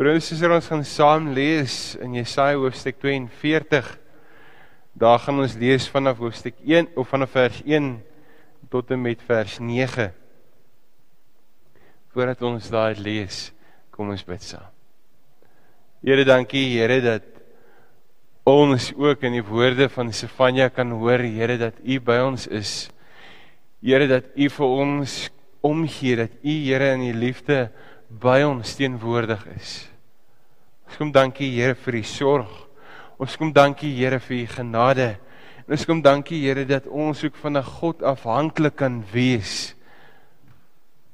Broers en susters, ons gaan saam lees in Jesaja hoofstuk 42. Daar gaan ons lees vanaf hoofstuk 1 of vanaf vers 1 tot en met vers 9. Voordat ons daai lees, kom ons bid saam. Here, dankie Here dat ons ook in die woorde van Sefanja kan hoor, Here dat U by ons is. Here dat U vir ons omgee, dat U Here in U liefde by ons teenwoordig is. Ons kom dankie Here vir u sorg. Ons kom dankie Here vir u genade. En ons kom dankie Here dat ons ook van 'n God afhanklik kan wees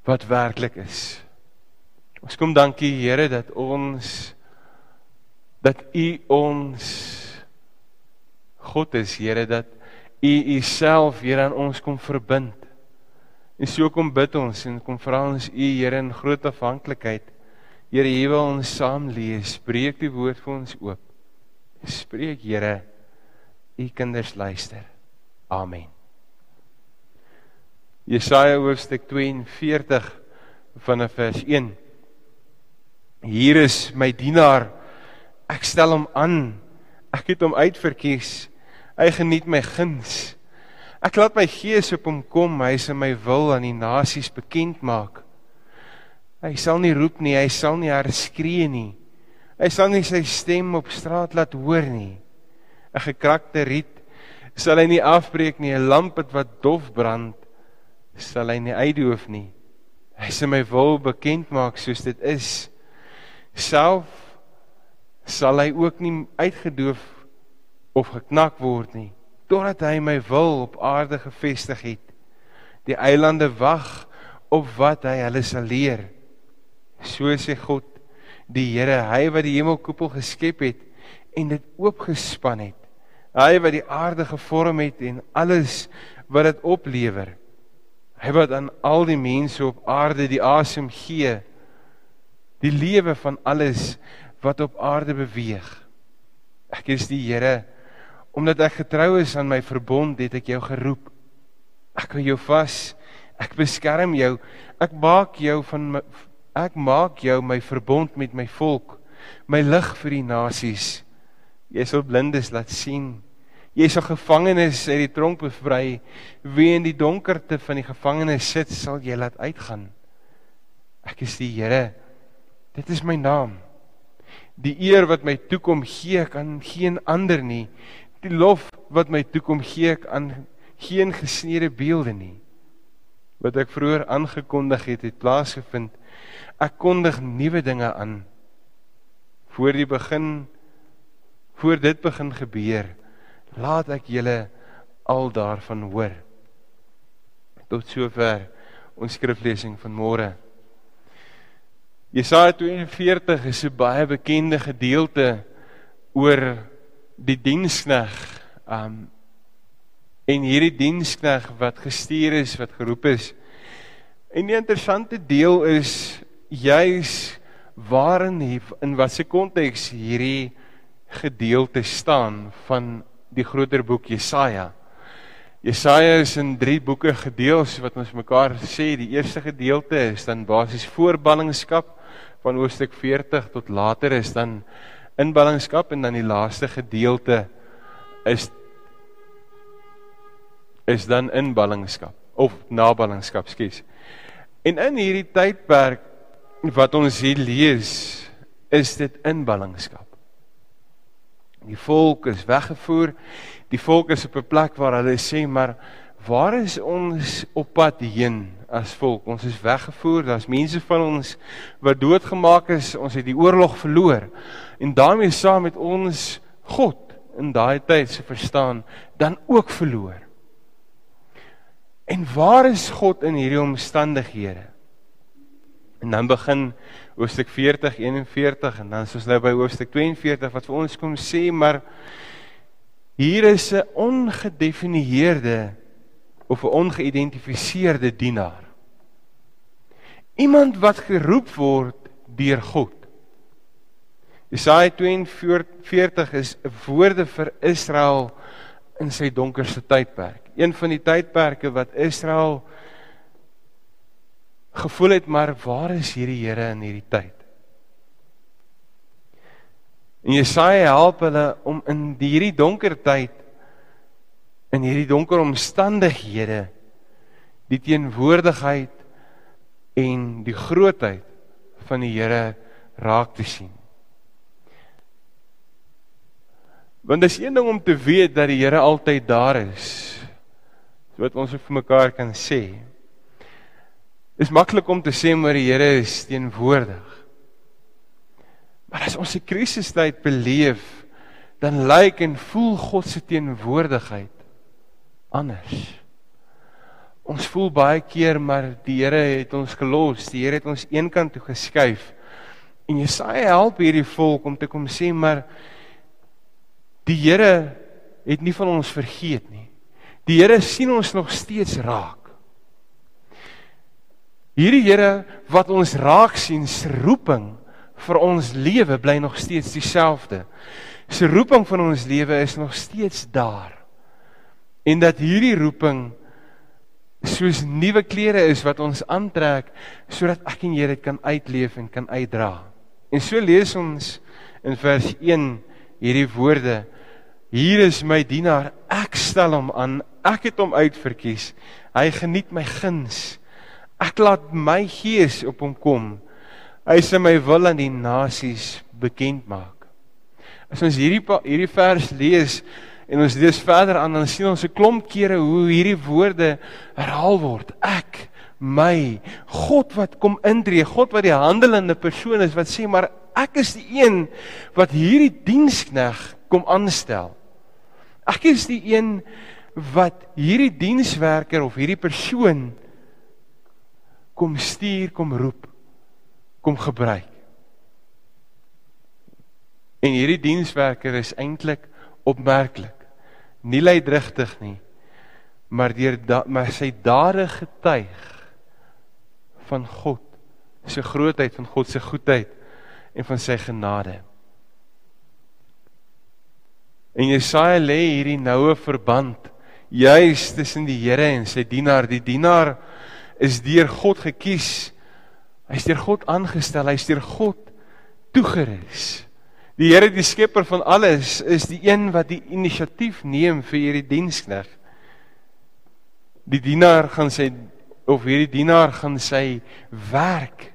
wat werklik is. Ons kom dankie Here dat ons dat u ons God is Here dat u u self Here aan ons kom verbind. En so kom bid ons en kom vra ons u Here in groot afhanklikheid Here, hier wil ons saam lees. Spreek die woord vir ons oop. Spreek, Here. U kinders luister. Amen. Jesaja hoofstuk 42 vanaf vers 1. Hier is my dienaar. Ek stel hom aan. Ek het hom uitverkies. Hy geniet my guns. Ek laat my gees op hom kom. Hy sal my wil aan die nasies bekend maak. Hy sal nie roep nie, hy sal nie herskree nie. Hy sal nie sy stem op straat laat hoor nie. 'n Gekrakte riet sal hy nie afbreek nie, 'n lamp wat dof brand sal hy nie uitdoof nie. Hy sal my wil bekend maak soos dit is. Self sal hy ook nie uitgedoof of geknak word nie, totdat hy my wil op aarde gevestig het. Die eilande wag op wat hy hulle sal leer. So sê God, die Here, hy wat die hemelkoepel geskep het en dit oopgespan het. Hy wat die aarde gevorm het en alles wat dit oplewer. Hy wat aan al die mense op aarde die asem gee, die lewe van alles wat op aarde beweeg. Ek is die Here omdat ek getrou is aan my verbond het ek jou geroep. Ek hou jou vas. Ek beskerm jou. Ek maak jou van my, Ek maak jou my verbond met my volk, my lig vir die nasies. Jy sal blindes laat sien. Jy sal gevangenes uit die tronk bevry. Wie in die donkerte van die gevangenes sit, sal jy laat uitgaan. Ek is die Here. Dit is my naam. Die eer wat my toekom gee ek aan geen ander nie. Die lof wat my toekom gee ek aan geen gesneede beelde nie. Wat ek vroeër aangekondig het, het plaasgevind Ek kondig nuwe dinge aan voor die begin voor dit begin gebeur. Laat ek julle al daarvan hoor. Tot sover ons skriflesing van môre. Jesaja 42 is 'n baie bekende gedeelte oor die dienskneg. Um en hierdie dienskneg wat gestuur is, wat geroep is. En die interessante deel is juis waarin in watter konteks hierdie gedeelte staan van die groter boek Jesaja. Jesaja is in 3 boeke gedeel, so wat ons mekaar sê, die eerste gedeelte is dan basies voorballingskap van hoofstuk 40 tot later is dan inballingskap en dan die laaste gedeelte is is dan inballingskap of naballingskap, skus. En in hierdie tydperk wat ons hier lees, is dit inballingskap. Die volk is weggevoer. Die volk is op 'n plek waar hulle sê, maar waar is ons op pad heen as volk? Ons is weggevoer. Daar's mense van ons wat doodgemaak is. Ons het die oorlog verloor. En daarmee saam met ons God in daai tyd se verstaan dan ook verloor. En waar is God in hierdie omstandighede? En dan begin hoofstuk 40 41 en dan is ons nou by hoofstuk 42 wat vir ons kom sê maar hier is 'n ongedefinieerde of 'n ongeïdentifiseerde dienaar. Iemand wat geroep word deur God. Jesaja 42 is woorde vir Israel in sy donkerste tydperk. Een van die tydperke wat Israel gevoel het maar waar is hierdie Here in hierdie tyd? En Jesaja help hulle om in hierdie donker tyd in hierdie donker omstandighede die teenwoordigheid en die grootheid van die Here raak te sien. Want dis een ding om te weet dat die Here altyd daar is. So wat ons vir mekaar kan sê. Is maklik om te sê maar die Here is teenwoordig. Maar as ons 'n krisistyd beleef, dan lyk en voel God se teenwoordigheid anders. Ons voel baie keer maar die Here het ons gelos, die Here het ons eenkant toe geskuif. En Jesaja help hierdie volk om te kom sê maar die Here het nie van ons vergeet nie. Die Here sien ons nog steeds raak. Hierdie Here wat ons raak sien se roeping vir ons lewe bly nog steeds dieselfde. Sy roeping van ons lewe is nog steeds daar. En dat hierdie roeping soos nuwe klere is wat ons aantrek sodat ek en jy dit kan uitleef en kan uitdra. En so lees ons in vers 1 hierdie woorde: Hier is my dienaar, ek stel hom aan, ek het hom uitverkies. Hy geniet my guns. Ek laat my gees op hom kom. Hy sê my wil aan die nasies bekend maak. As ons hierdie hierdie vers lees en ons lees verder aan dan sien ons 'n klomp kere hoe hierdie woorde herhaal word. Ek, my, God wat kom intree, God wat die handelende persoon is wat sê maar ek is die een wat hierdie dienskneg kom aanstel. Ek is die een wat hierdie dienswerker of hierdie persoon kom stuur, kom roep kom gebruik. En hierdie dienswerker is eintlik opmerklik. Nie leidrigtig nie, maar deur maar sy dade getuig van God se grootheid, van God se goedheid en van sy genade. En Jesaja lê hierdie noue verband juis tussen die Here en sy dienaar. Die dienaar is deur God gekies Hy's deur God aangestel, hy's deur God toegerus. Die Here die skepper van alles is die een wat die inisiatief neem vir hierdie dienskneg. Die dienaar gaan sy of hierdie dienaar gaan sy werk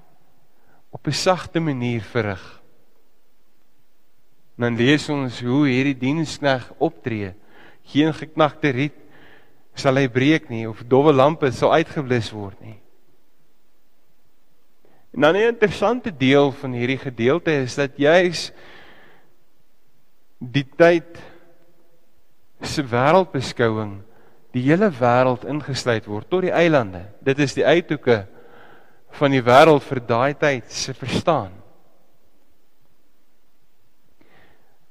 op 'n sagte manier verrig. Dan lees ons hoe hierdie dienskneg optree. Geen geknakte riet sal hy breek nie of dowwe lampe sal uitgeblus word nie. En dan 'n interessante deel van hierdie gedeelte is dat juis die tyd se wêreldbeskouing die hele wêreld ingesluit word tot die eilande. Dit is die uithoeke van die wêreld vir daai tyd se verstaan.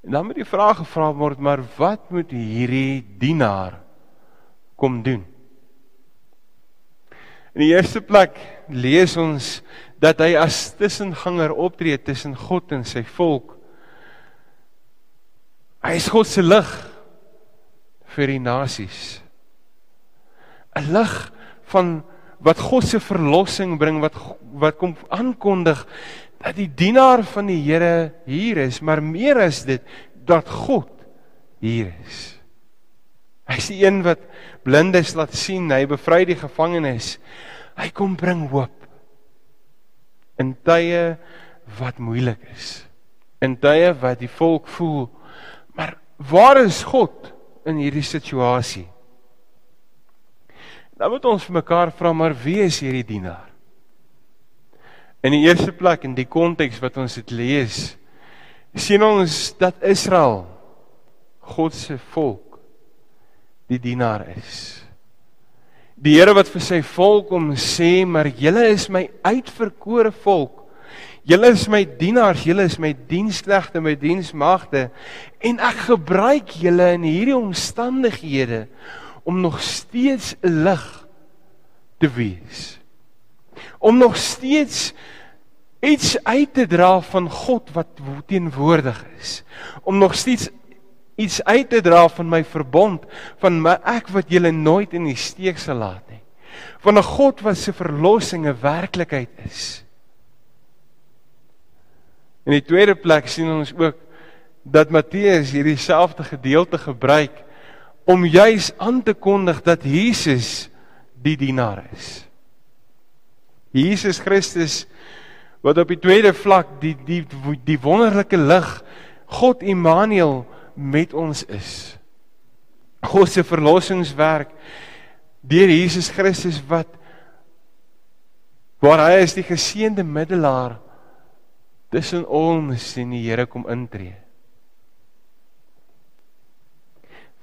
En dan moet die vraag gevra word, maar wat moet hierdie dienaar kom doen? In die eerste plek lees ons dat hy as tussenganger optree tussen God en sy volk. Hy is God se lig vir die nasies. 'n Lig van wat God se verlossing bring wat wat kom aankondig dat die dienaar van die Here hier is, maar meer as dit dat God hier is. Hy's die een wat blindes laat sien, hy bevry die gevangenes. Hy kom bring hoop in tye wat moeilik is. In tye wat die volk voel, maar waar is God in hierdie situasie? Dan moet ons vir mekaar vra, maar wie is hierdie dienaar? In die eerste plek in die konteks wat ons dit lees, sien ons dat Israel God se volk die dienaar is. Die Here wat vir sy volk om sê, maar julle is my uitverkore volk. Julle is my dienaars, julle is my diensknegte, my diensmagte en ek gebruik julle in hierdie omstandighede om nog steeds 'n lig te wees. Om nog steeds iets uit te dra van God wat teenwoordig is. Om nog steeds iets uit te dra van my verbond van my ek wat julle nooit in die steek sal laat nie van 'n God wat se verlossing 'n werklikheid is in die tweede plek sien ons ook dat Matteus hierdie selfde gedeelte gebruik om juis aan te kondig dat Jesus die dienaar is. Jesus Christus wat op die tweede vlak die die die wonderlike lig God Immanuel met ons is. God se verlossingswerk deur Jesus Christus wat waar hy is die geseënde middelaar tussen ons en die Here kom intree.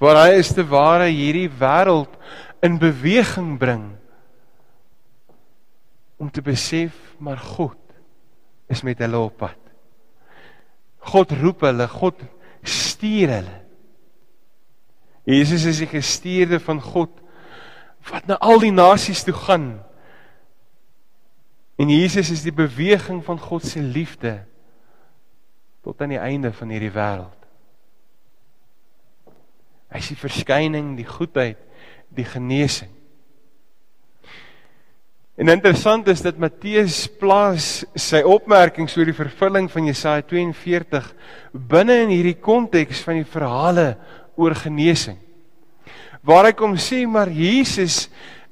Waar hy is te ware hierdie wêreld in beweging bring om te besef maar God is met hulle op pad. God roep hulle, God stuur hulle. Jesus is die gestuurde van God wat na al die nasies toe gaan. En Jesus is die beweging van God se liefde tot aan die einde van hierdie wêreld. Hy is die verskyning, die goedheid, die genesing. En interessant is dat Matteus plaas sy opmerkings oor die vervulling van Jesaja 42 binne in hierdie konteks van die verhale oor genesing. Waar hy kom sê maar Jesus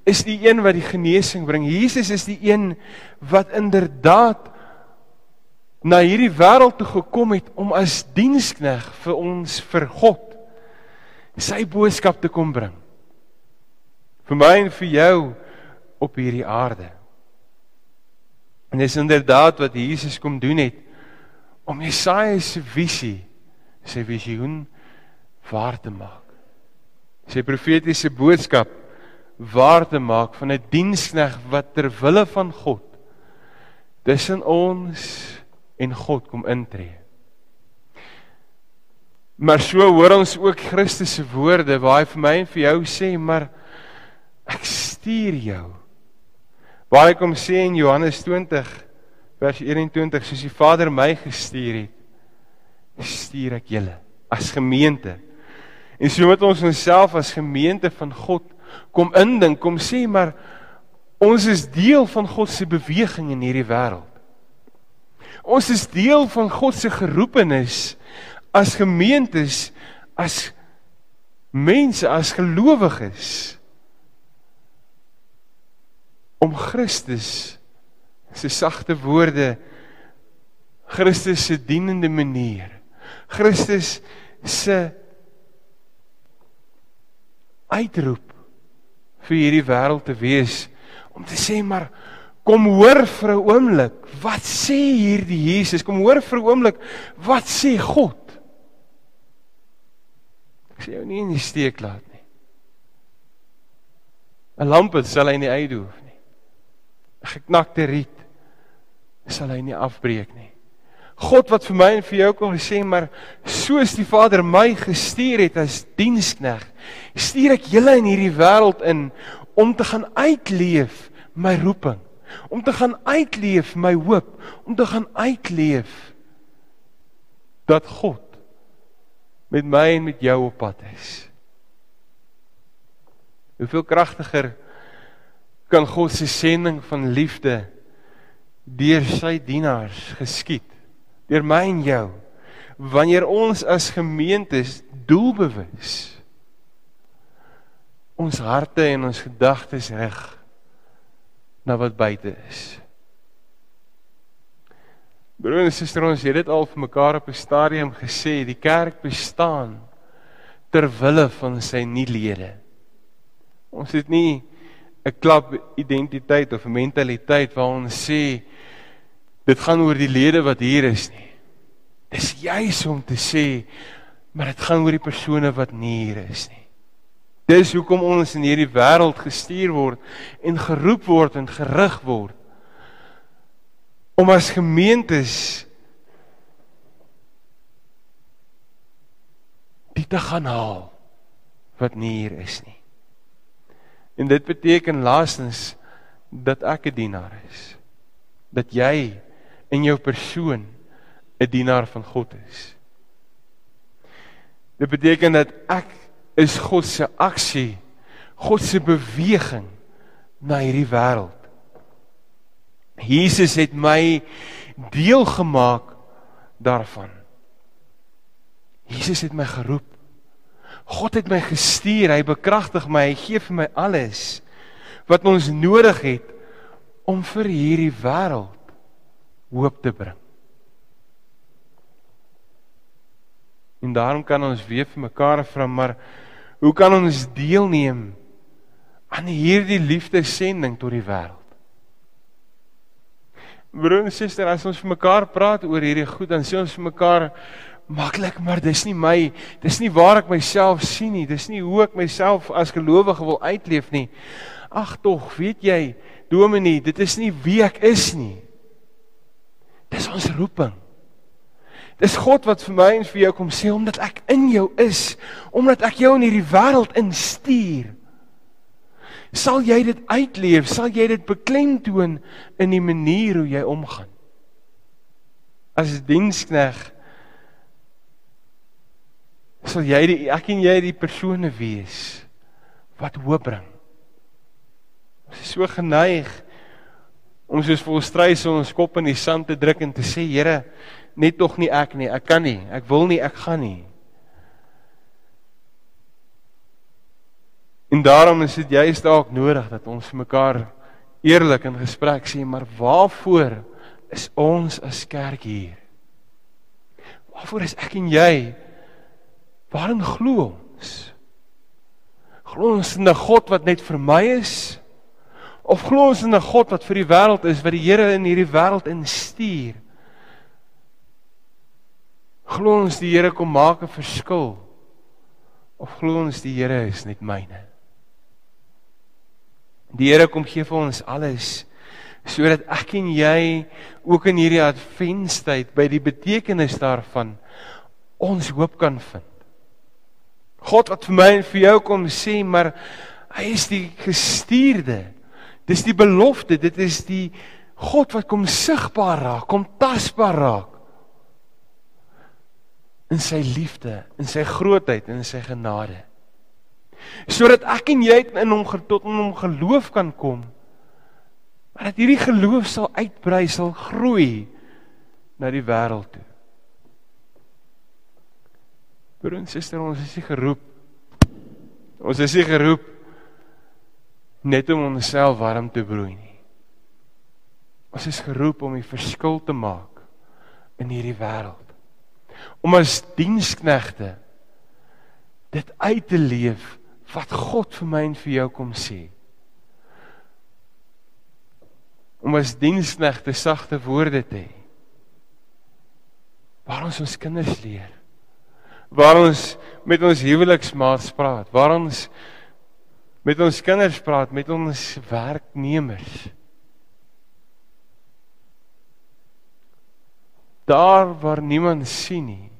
is die een wat die genesing bring. Jesus is die een wat inderdaad na hierdie wêreld toe gekom het om as dienskneg vir ons vir God sy boodskap te kom bring. Vir my en vir jou op hierdie aarde. En dis inderdaad wat Jesus kom doen het om Jesaja se visie, sy visioen waar te maak. Sy profetiese boodskap waar te maak van 'n die dienskneg wat ter wille van God tussen ons en God kom intree. Maar so hoor ons ook Christus se woorde waar hy vir my en vir jou sê, maar ek stuur jou Waar hy kom sê in Johannes 20 vers 21 soos die Vader my gestuur het, stuur ek julle as gemeente. En so moet ons onsself as gemeente van God kom indink, kom sê maar ons is deel van God se beweging in hierdie wêreld. Ons is deel van God se geroepenis as gemeentes, as mense, as gelowiges om Christus se sagte woorde Christus se dienende manier Christus se uitroep vir hierdie wêreld te wees om te sê maar kom hoor vir 'n oomblik wat sê hierdie Jesus? Kom hoor vir 'n oomblik wat sê God? Ek sê jou nie in die steek laat nie. 'n lamp sal hy nie uitdoen geknakte riet sal hy nie afbreek nie. God wat vir my en vir jou kom sê maar soos die Vader my gestuur het as dienskneg, stuur ek julle in hierdie wêreld in om te gaan uitleef my roeping, om te gaan uitleef my hoop, om te gaan uitleef dat God met my en met jou op pad is. Hoeveel kragtiger kan God se sending van liefde deur sy dienaars geskied. Deur my en jou. Wanneer ons as gemeentes doelbewus ons harte en ons gedagtes reg na wat buite is. Broer en suster ons het dit al vir mekaar op 'n stadium gesê die kerk bestaan ter wille van sy nie lede ons het nie 'n klap identiteit of mentaliteit waar ons sê dit gaan oor die lede wat hier is nie. Dis juis om te sê maar dit gaan oor die persone wat nie hier is nie. Dis hoekom ons in hierdie wêreld gestuur word en geroep word en gerig word om as gemeentes dit te gaan haal wat nie hier is nie. En dit beteken laastens dat ek 'n dienaar is. Dat jy in jou persoon 'n dienaar van God is. Dit beteken dat ek is God se aksie, God se beweging na hierdie wêreld. Jesus het my deel gemaak daarvan. Jesus het my geroep. God het my gestuur, hy bekragtig my, hy gee vir my alles wat ons nodig het om vir hierdie wêreld hoop te bring. En daarom kan ons weer vir mekaar vra, maar hoe kan ons deelneem aan hierdie liefdessending tot die wêreld? Broer en suster, as ons vir mekaar praat oor hierdie goed, dan sê ons vir mekaar maklik, maar dis nie my, dis nie waar ek myself sien nie, dis nie hoe ek myself as gelowige wil uitleef nie. Ag tog, weet jy, Dominee, dit is nie wie ek is nie. Dis ons roeping. Dis God wat vir my en vir jou kom sê omdat ek in jou is, omdat ek jou in hierdie wêreld instuur. Sal jy dit uitleef? Sal jy dit beklemtoon in die manier hoe jy omgaan? As dienskneg sal jy die ek en jy die persone wees wat hoop bring. Ons is so geneig om soos vol strys ons kop in die sand te druk en te sê Here, net tog nie ek nie, ek kan nie, ek wil nie, ek gaan nie. En daarom is dit juist dalk nodig dat ons vir mekaar eerlik in gesprek sê, maar waarvoor is ons as kerk hier? Waarvoor is ek en jy? Waarin glo ons? Glo ons in 'n God wat net vir my is? Of glo ons in 'n God wat vir die wêreld is, wat die Here in hierdie wêreld instuur? Glo ons die Here kom maak 'n verskil? Of glo ons die Here is net myne? Die Here kom gee vir ons alles sodat ek en jy ook in hierdie adventstyd by die betekenis daarvan ons hoop kan vind. God wat vir my en vir jou kom sê, maar hy is die gestuurde. Dis die belofte, dit is die God wat kom sigbaar raak, kom tasbaar raak. In sy liefde, in sy grootheid en in sy genade. Sodat ek en jy in hom tot in hom geloof kan kom. Maar dat hierdie geloof sal uitbrei, sal groei na die wêreld toe. Broer en suster, ons is nie geroep. Ons is nie geroep net om onsself warm te broei nie. Ons is geroep om die verskil te maak in hierdie wêreld. Om as diensknegte dit uit te leef wat God vir my en vir jou kom sê. Om as diensknegte sagte woorde te hê. Waar ons ons kinders leer. Waar ons met ons huweliksmaats praat, waar ons met ons kinders praat, met ons werknemers. Daar waar niemand sien nie,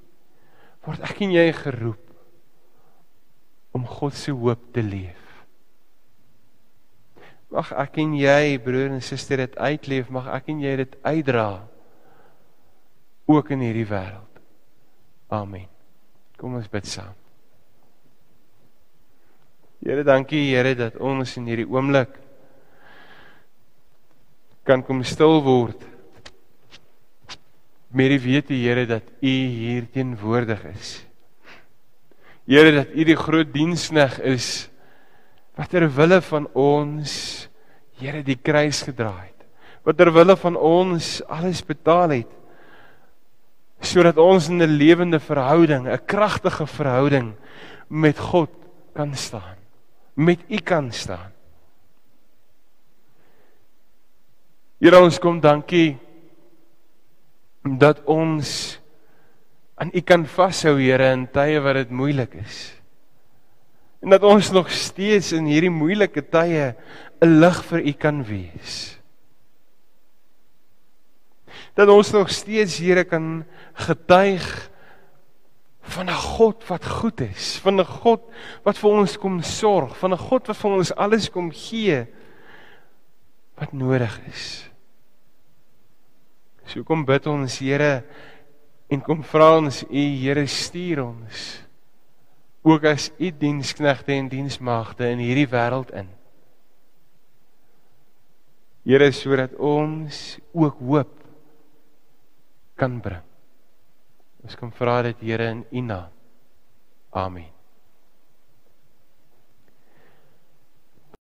word ek en jy geroep om God se hoop te leef. Mag ek en jy, broer en suster, dit uitleef, mag ek en jy dit uitdra ook in hierdie wêreld. Amen. Kom ons bid saam. Here, dankie Here dat ons in hierdie oomblik kan kom stil word. Met die wete Here dat U hier teenwoordig is. Here dat U die groot diensneg is wat ter wille van ons Here die kruis gedra het. Wat ter wille van ons alles betaal het sodat ons in 'n lewende verhouding, 'n kragtige verhouding met God kan staan met U kan staan. Here ons kom dankie dat ons aan U kan vashou Here in tye wat dit moeilik is. En dat ons nog steeds in hierdie moeilike tye 'n lig vir U kan wees. Dat ons nog steeds Here kan getuig van 'n God wat goed is, van 'n God wat vir ons kom sorg, van 'n God wat vir ons alles kom gee wat nodig is. So kom bid ons Here en kom vra ons U Here stuur ons ook as U diensknegte en diensmagte in hierdie wêreld in. Here sodat ons ook hoop kan bring. Ons kom vra dit Here in U naam. Amen.